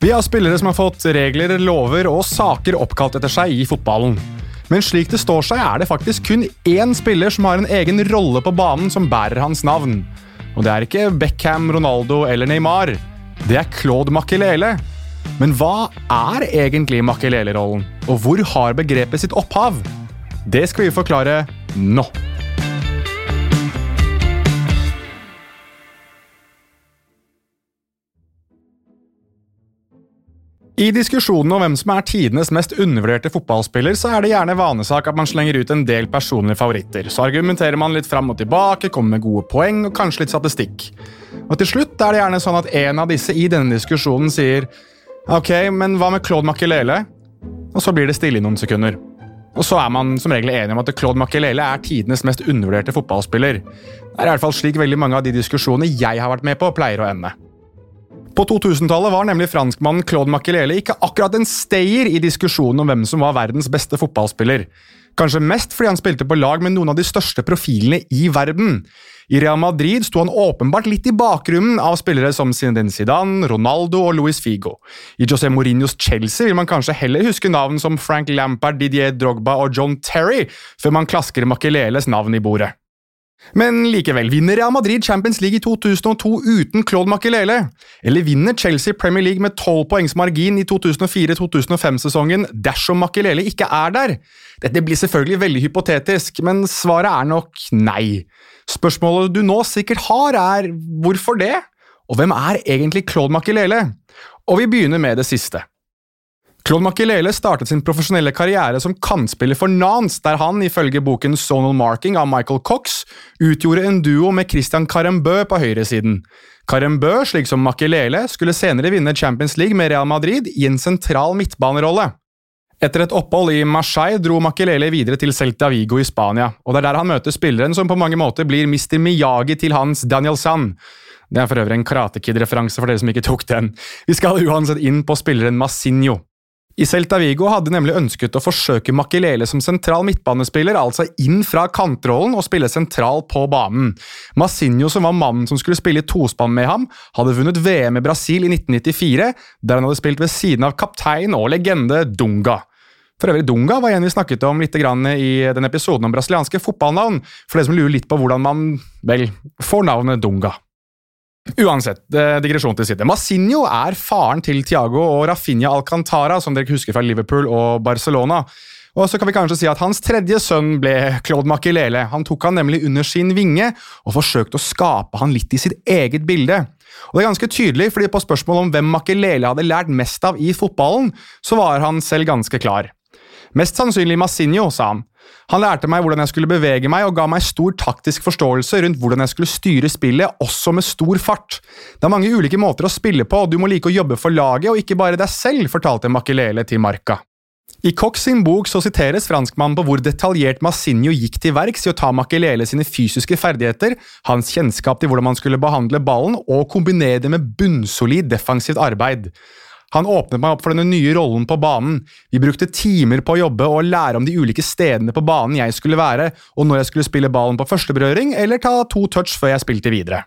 Vi har spillere som har fått regler, lover og saker oppkalt etter seg i fotballen. Men slik det står seg, er det faktisk kun én spiller som har en egen rolle på banen som bærer hans navn. Og det er ikke Beckham, Ronaldo eller Neymar. Det er Claude Makelele. Men hva er egentlig Makelele-rollen, og hvor har begrepet sitt opphav? Det skal vi forklare nå. I diskusjonen om hvem som er tidenes mest undervurderte fotballspiller, så er det gjerne vanesak at man slenger ut en del personlige favoritter. Så argumenterer man litt fram og tilbake, kommer med gode poeng og kanskje litt statistikk. Og til slutt er det gjerne sånn at en av disse i denne diskusjonen sier Ok, men hva med Claude Makelele? Og så blir det stille i noen sekunder. Og så er man som regel enig om at Claude Makelele er tidenes mest undervurderte fotballspiller. Det er i hvert fall slik veldig mange av de diskusjonene jeg har vært med på, pleier å ende. På 2000-tallet var nemlig franskmannen Claude Makelele ikke akkurat en stayer i diskusjonen om hvem som var verdens beste fotballspiller. Kanskje mest fordi han spilte på lag med noen av de største profilene i verden. I Real Madrid sto han åpenbart litt i bakgrunnen av spillere som Zinedine Zidane, Ronaldo og Luis Figo. I José Mourinhos Chelsea vil man kanskje heller huske navn som Frank Lampard, Didier Drogba og John Terry, før man klasker Makeleles navn i bordet. Men likevel, vinner Real Madrid Champions League i 2002 uten Claude Makelele? Eller vinner Chelsea Premier League med 12 poengs margin i 2004-2005-sesongen dersom Makelele ikke er der? Dette blir selvfølgelig veldig hypotetisk, men svaret er nok nei. Spørsmålet du nå sikkert har, er hvorfor det? Og hvem er egentlig Claude Makelele? Og vi begynner med det siste. Claude Makelele startet sin profesjonelle karriere som kantspiller for Nans, der han, ifølge boken Zonal Marking av Michael Cox, utgjorde en duo med Christian Carembø på høyresiden. Carembø, slik som Makelele, skulle senere vinne Champions League med Real Madrid i en sentral midtbanerolle. Etter et opphold i Marseille dro Makelele videre til Celta Vigo i Spania, og det er der han møter spilleren som på mange måter blir Mr. Miyagi til hans Daniel San. Det er for øvrig en Karate Kid-referanse for dere som ikke tok den. Vi skal uansett inn på spilleren Massinho. I Celta Vigo hadde nemlig ønsket å forsøke Makelele som sentral midtbanespiller, altså inn fra kantrollen og spille sentral på banen. Massinho, som var mannen som skulle spille i tospann med ham, hadde vunnet VM i Brasil i 1994, der han hadde spilt ved siden av kaptein og legende Dunga. For øvrig, Dunga var en vi snakket om litt i den episoden om brasilianske fotballnavn, for det som lurer litt på hvordan man vel får navnet Dunga. Uansett, digresjon til side. Massinho er faren til Thiago og Rafinha Alcantara, som dere husker fra Liverpool og Barcelona. Og så kan vi kanskje si at Hans tredje sønn ble Claude Makelele. Han tok han nemlig under sin vinge og forsøkte å skape han litt i sitt eget bilde. Og det er ganske tydelig, fordi På spørsmålet om hvem Makelele hadde lært mest av i fotballen, så var han selv ganske klar. Mest sannsynlig Massinho, sa han. Han lærte meg hvordan jeg skulle bevege meg, og ga meg stor taktisk forståelse rundt hvordan jeg skulle styre spillet, også med stor fart. Det er mange ulike måter å spille på, og du må like å jobbe for laget og ikke bare deg selv, fortalte Makelele til Marka. I Cox sin bok så siteres franskmannen på hvor detaljert Massinho gikk til verks i å ta Makelele sine fysiske ferdigheter, hans kjennskap til hvordan man skulle behandle ballen, og kombinere det med bunnsolid defensivt arbeid. Han åpnet meg opp for denne nye rollen på banen. Vi brukte timer på å jobbe og lære om de ulike stedene på banen jeg skulle være, og når jeg skulle spille ballen på førsteberøring eller ta to touch før jeg spilte videre.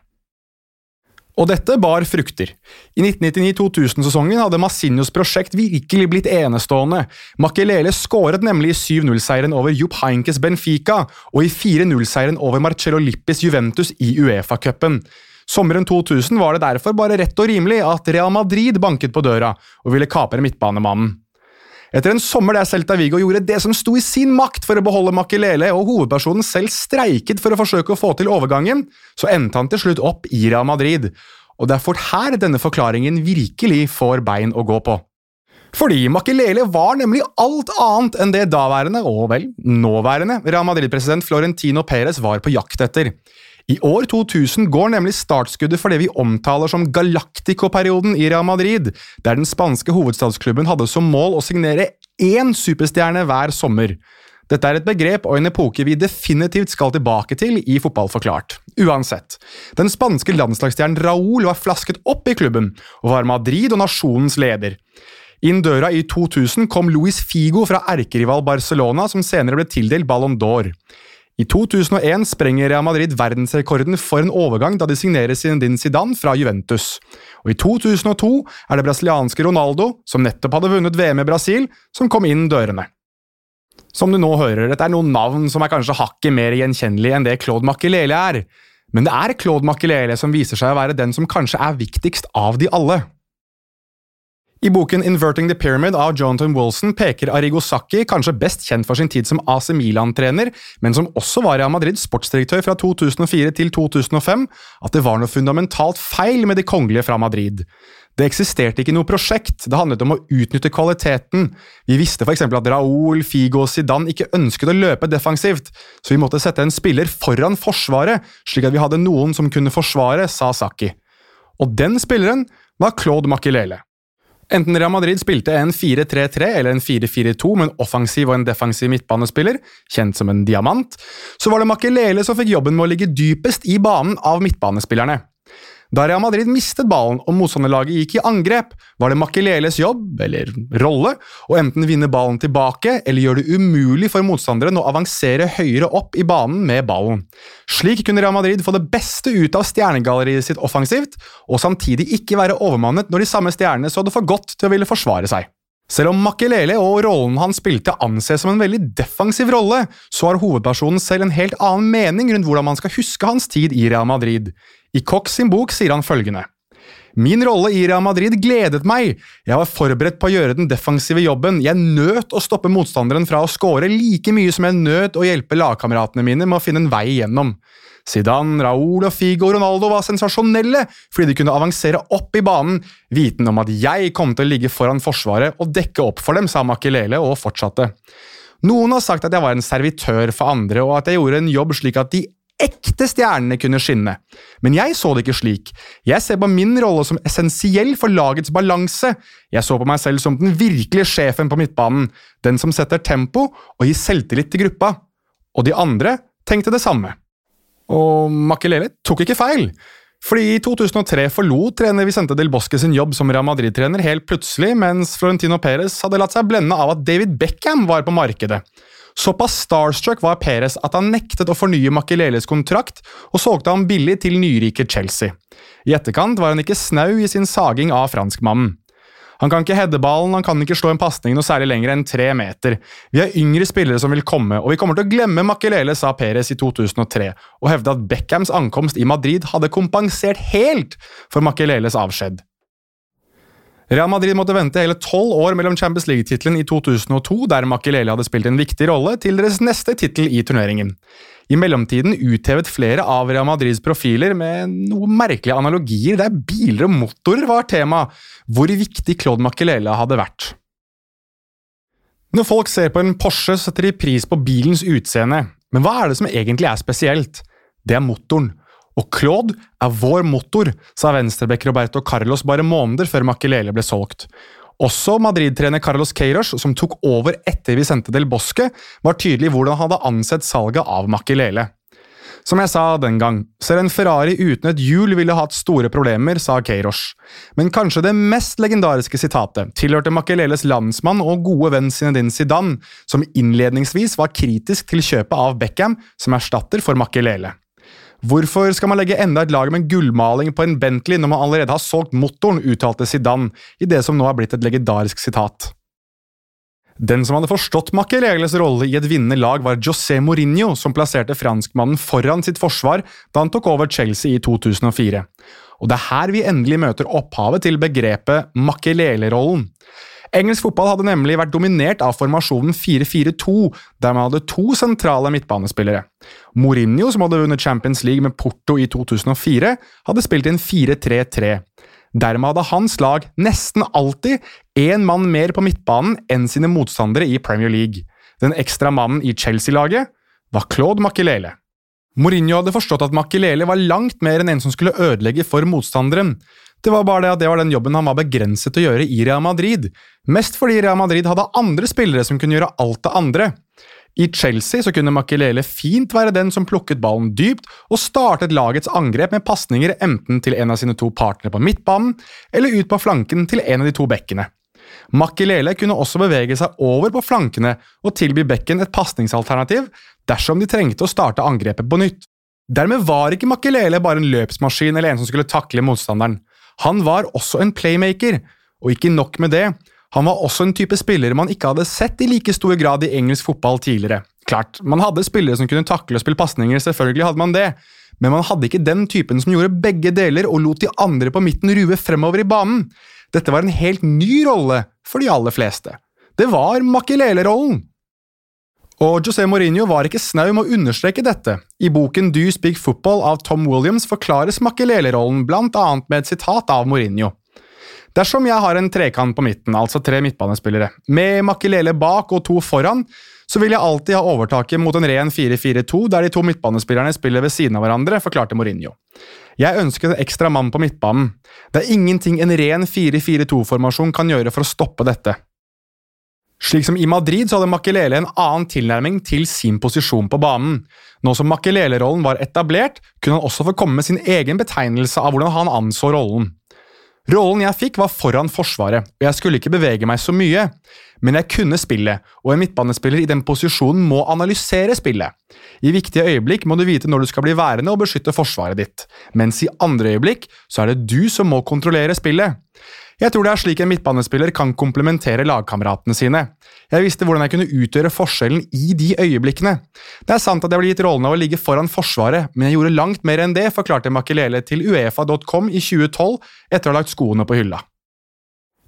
Og dette bar frukter. I 1999-2000-sesongen hadde Massinhos prosjekt virkelig blitt enestående. Makelele skåret nemlig i 7-0-seieren over Jupp Heinkes Benfica og i 4-0-seieren over Marcello Lippis Juventus i Uefa-cupen. Sommeren 2000 var det derfor bare rett og rimelig at Real Madrid banket på døra og ville kapre midtbanemannen. Etter en sommer der Celta Vigo gjorde det som sto i sin makt for å beholde Makelele, og hovedpersonen selv streiket for å forsøke å få til overgangen, så endte han til slutt opp i Real Madrid. Og det er for her denne forklaringen virkelig får bein å gå på. Fordi Makelele var nemlig alt annet enn det daværende, og vel, nåværende, Real Madrid-president Florentino Perez var på jakt etter. I år 2000 går nemlig startskuddet for det vi omtaler som Galactico-perioden i Real Madrid, der den spanske hovedstadsklubben hadde som mål å signere én superstjerne hver sommer. Dette er et begrep og en epoke vi definitivt skal tilbake til i Fotball forklart. Uansett, den spanske landslagsstjernen Raúl var flasket opp i klubben, og var Madrid og nasjonens leder. Inn døra i 2000 kom Luis Figo fra erkerival Barcelona, som senere ble tildelt Ballon d'Or. I 2001 sprenger Real Madrid verdensrekorden for en overgang da de signerer Zinedine Zidane fra Juventus. Og I 2002 er det brasilianske Ronaldo, som nettopp hadde vunnet VM i Brasil, som kom inn dørene. Som du nå hører, dette er noen navn som er kanskje hakket mer gjenkjennelige enn det Claude Makelele er. Men det er Claude Makelele som viser seg å være den som kanskje er viktigst av de alle. I boken Inverting the Pyramid av Jonathan Wilson peker Arigo Sacchi, kanskje best kjent for sin tid som AC Milan-trener, men som også var Real Madrids sportsdirektør fra 2004 til 2005, at det var noe fundamentalt feil med de kongelige fra Madrid. Det eksisterte ikke noe prosjekt, det handlet om å utnytte kvaliteten. Vi visste f.eks. at Raúl, Figo og Zidane ikke ønsket å løpe defensivt, så vi måtte sette en spiller foran forsvaret, slik at vi hadde noen som kunne forsvare, sa Sacchi. Og den spilleren var Claude Makelele. Enten Real Madrid spilte en 4-3-3 eller en 4-4-2 med en offensiv og en defensiv midtbanespiller, kjent som en diamant, så var det Makelele som fikk jobben med å ligge dypest i banen av midtbanespillerne. Da Real Madrid mistet ballen og motstanderlaget gikk i angrep, var det Makeleles jobb, eller rolle, å enten vinne ballen tilbake eller gjøre det umulig for motstanderen å avansere høyere opp i banen med ballen. Slik kunne Real Madrid få det beste ut av stjernegalleriet sitt offensivt, og samtidig ikke være overmannet når de samme stjernene så det for godt til å ville forsvare seg. Selv om Makelele og rollen han spilte anses som en veldig defensiv rolle, så har hovedpersonen selv en helt annen mening rundt hvordan man skal huske hans tid i Real Madrid. I Cox sin bok sier han følgende. Min rolle i Real Madrid gledet meg. Jeg var forberedt på å gjøre den defensive jobben. Jeg nøt å stoppe motstanderen fra å skåre like mye som jeg nøt å hjelpe lagkameratene mine med å finne en vei igjennom. Zidane, Raúl og Figo og Ronaldo var sensasjonelle fordi de kunne avansere opp i banen, viten om at jeg kom til å ligge foran forsvaret og dekke opp for dem, sa Makelele og fortsatte. Noen har sagt at jeg var en servitør for andre, og at jeg gjorde en jobb slik at de ekte stjernene kunne skinne. Men jeg så det ikke slik. Jeg ser på min rolle som essensiell for lagets balanse. Jeg så på meg selv som den virkelige sjefen på midtbanen, den som setter tempo og gir selvtillit til gruppa. Og de andre tenkte det samme. Og Makelele tok ikke feil. Fordi I 2003 forlot trener Vicente del Bosque sin jobb som Real Madrid-trener helt plutselig, mens Florentino Perez hadde latt seg blende av at David Beckham var på markedet. Såpass starstruck var Perez at han nektet å fornye Makeleles kontrakt og solgte ham billig til nyrike Chelsea. I etterkant var han ikke snau i sin saging av franskmannen. Han kan ikke heade ballen, han kan ikke slå en pasning noe særlig lenger enn tre meter. Vi har yngre spillere som vil komme, og vi kommer til å glemme Makelele, sa Perez i 2003, og hevde at Beckhams ankomst i Madrid hadde kompensert helt for Makeleles avskjed. Real Madrid måtte vente hele tolv år mellom Champions League-tittelen i 2002, der Makelele hadde spilt en viktig rolle, til deres neste tittel i turneringen. I mellomtiden uthevet flere av Real Madrids profiler med noen merkelige analogier der biler og motorer var tema, hvor viktig Claude Makelele hadde vært. Når folk ser på en Porsche, setter de pris på bilens utseende, men hva er det som egentlig er spesielt? Det er motoren. Og Claude er vår motor, sa venstrebekk Roberto Carlos bare måneder før Makelele ble solgt. Også Madrid-trener Carlos Queiroz, som tok over etter Vicente del Bosque, var tydelig hvordan han hadde ansett salget av Makelele. Som jeg sa den gang, selv en Ferrari uten et hjul ville hatt store problemer, sa Queiroz. Men kanskje det mest legendariske sitatet tilhørte Makeleles landsmann og gode venn Zinedine Zidane, som innledningsvis var kritisk til kjøpet av Beckham som erstatter for Makelele. Hvorfor skal man legge enda et lag med gullmaling på en Bentley når man allerede har solgt motoren, uttalte Zidane i det som nå er blitt et legendarisk sitat. Den som hadde forstått Makelele's rolle i et vinnende lag, var José Mourinho, som plasserte franskmannen foran sitt forsvar da han tok over Chelsea i 2004. Og det er her vi endelig møter opphavet til begrepet Machiavelli-rollen. Engelsk fotball hadde nemlig vært dominert av formasjonen 4-4-2, der man hadde to sentrale midtbanespillere. Mourinho, som hadde vunnet Champions League med Porto i 2004, hadde spilt inn 4-3-3. Dermed hadde hans lag nesten alltid én mann mer på midtbanen enn sine motstandere i Premier League. Den ekstra mannen i Chelsea-laget var Claude Makelele. Mourinho hadde forstått at Makelele var langt mer enn en som skulle ødelegge for motstanderen. Det var bare det at det var den jobben han var begrenset til å gjøre i Real Madrid. Mest fordi Real Madrid hadde andre spillere som kunne gjøre alt det andre. I Chelsea så kunne Makelele fint være den som plukket ballen dypt og startet lagets angrep med pasninger enten til en av sine to partnere på midtbanen eller ut på flanken til en av de to bekkene. Makelele kunne også bevege seg over på flankene og tilby bekken et pasningsalternativ dersom de trengte å starte angrepet på nytt. Dermed var ikke Makelele bare en løpsmaskin eller en som skulle takle motstanderen. Han var også en playmaker, og ikke nok med det, han var også en type spiller man ikke hadde sett i like stor grad i engelsk fotball tidligere. Klart, man hadde spillere som kunne takle og spille pasninger, selvfølgelig hadde man det, men man hadde ikke den typen som gjorde begge deler og lot de andre på midten ruve fremover i banen. Dette var en helt ny rolle for de aller fleste. Det var Makelele-rollen. Og José Mourinho var ikke snau med å understreke dette. I boken Do You Speak Football av Tom Williams forklares Makelele-rollen bl.a. med et sitat av Mourinho. Dersom jeg har en trekant på midten, altså tre midtbanespillere, med Makelele bak og to foran, så vil jeg alltid ha overtaket mot en ren 4-4-2, der de to midtbanespillerne spiller ved siden av hverandre, forklarte Mourinho. Jeg ønsker en ekstra mann på midtbanen. Det er ingenting en ren 4-4-2-formasjon kan gjøre for å stoppe dette. Slik som i Madrid så hadde Makelele en annen tilnærming til sin posisjon på banen. Nå som Makelele-rollen var etablert, kunne han også få komme med sin egen betegnelse av hvordan han anså rollen. Rollen jeg fikk, var foran Forsvaret, og jeg skulle ikke bevege meg så mye. Men jeg kunne spillet, og en midtbanespiller i den posisjonen må analysere spillet. I viktige øyeblikk må du vite når du skal bli værende og beskytte forsvaret ditt, mens i andre øyeblikk så er det du som må kontrollere spillet. Jeg tror det er slik en midtbanespiller kan komplementere lagkameratene sine. Jeg visste hvordan jeg kunne utgjøre forskjellen i de øyeblikkene. Det er sant at jeg ble gitt rollen av å ligge foran Forsvaret, men jeg gjorde langt mer enn det, forklarte Makelele til uefa.com i 2012 etter å ha lagt skoene på hylla.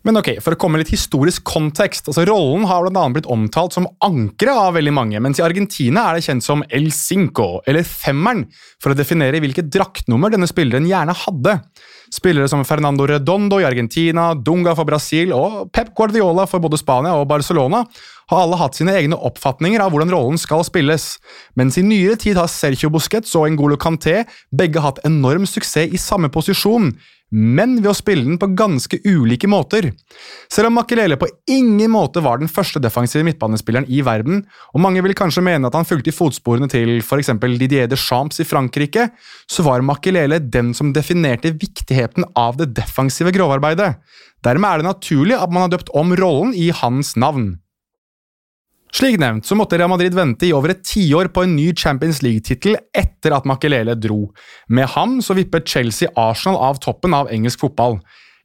Men ok, For å komme litt historisk kontekst, altså Rollen har blant annet blitt omtalt som ankeret av veldig mange, mens i Argentina er det kjent som El Cinco, eller femmeren, for å definere hvilket draktnummer denne spilleren gjerne hadde. Spillere som Fernando Redondo i Argentina, Dunga for Brasil og Pep Guardiola for både Spania og Barcelona har alle hatt sine egne oppfatninger av hvordan rollen skal spilles, mens i nyere tid har Sergio Busquets og Ngolo Canté begge hatt enorm suksess i samme posisjon, men ved å spille den på ganske ulike måter. Selv om Makelele på ingen måte var den første defensive midtbanespilleren i verden, og mange vil kanskje mene at han fulgte i fotsporene til f.eks. Didier de Champs i Frankrike, så var Makelele den som definerte viktigheten av det defensive grovarbeidet. Dermed er det naturlig at man har døpt om rollen i hans navn. Slik nevnt så måtte Real Madrid vente i over et tiår på en ny Champions League-tittel etter at Makelele dro. Med ham så vippet Chelsea Arsenal av toppen av engelsk fotball.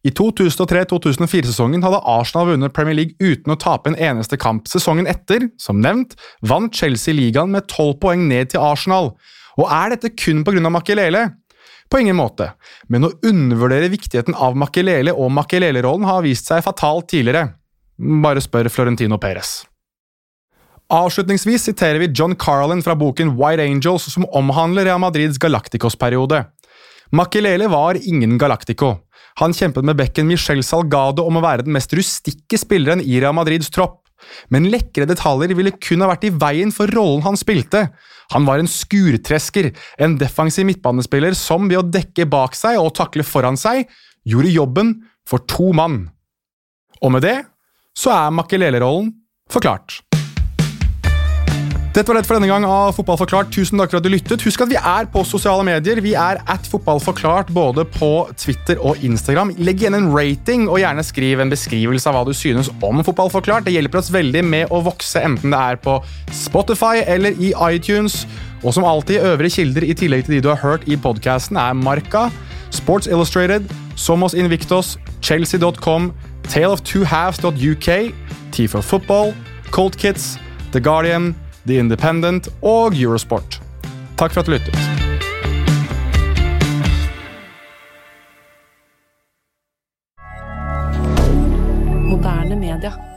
I 2003-2004-sesongen hadde Arsenal vunnet Premier League uten å tape en eneste kamp. Sesongen etter, som nevnt, vant Chelsea ligaen med tolv poeng ned til Arsenal. Og er dette kun pga. Makelele? På ingen måte, men å undervurdere viktigheten av Makelele og Makelele-rollen har vist seg fatalt tidligere. Bare spør Florentino Perez. Avslutningsvis siterer vi John Carlin fra boken White Angels, som omhandler Real Madrids Galacticos-periode. Makelele var ingen Galactico. Han kjempet med bekken Michel Salgado om å være den mest rustikke spilleren i Real Madrids tropp. Men lekre detaljer ville kun ha vært i veien for rollen han spilte. Han var en skurtresker, en defensiv midtbanespiller som ved å dekke bak seg og takle foran seg, gjorde jobben for to mann. Og med det så er Makelele-rollen forklart. Dette var det for denne gang av Fotball forklart. Tusen takk for at du lyttet. Husk at vi er på sosiale medier. Vi er at fotballforklart både på Twitter og Instagram. Legg igjen en rating, og gjerne skriv en beskrivelse av hva du synes om Fotball forklart. Det hjelper oss veldig med å vokse, enten det er på Spotify eller i iTunes. Og som alltid, øvrige kilder i tillegg til de du har hørt i podkasten, er Marka, Sports Illustrated, Somos Invictos, Chelsea.com, taleoftwohalves.uk, T for Football, Cold Kids, The Guardian The Independent og Eurosport. Takk for at du lyttet. Moderne media.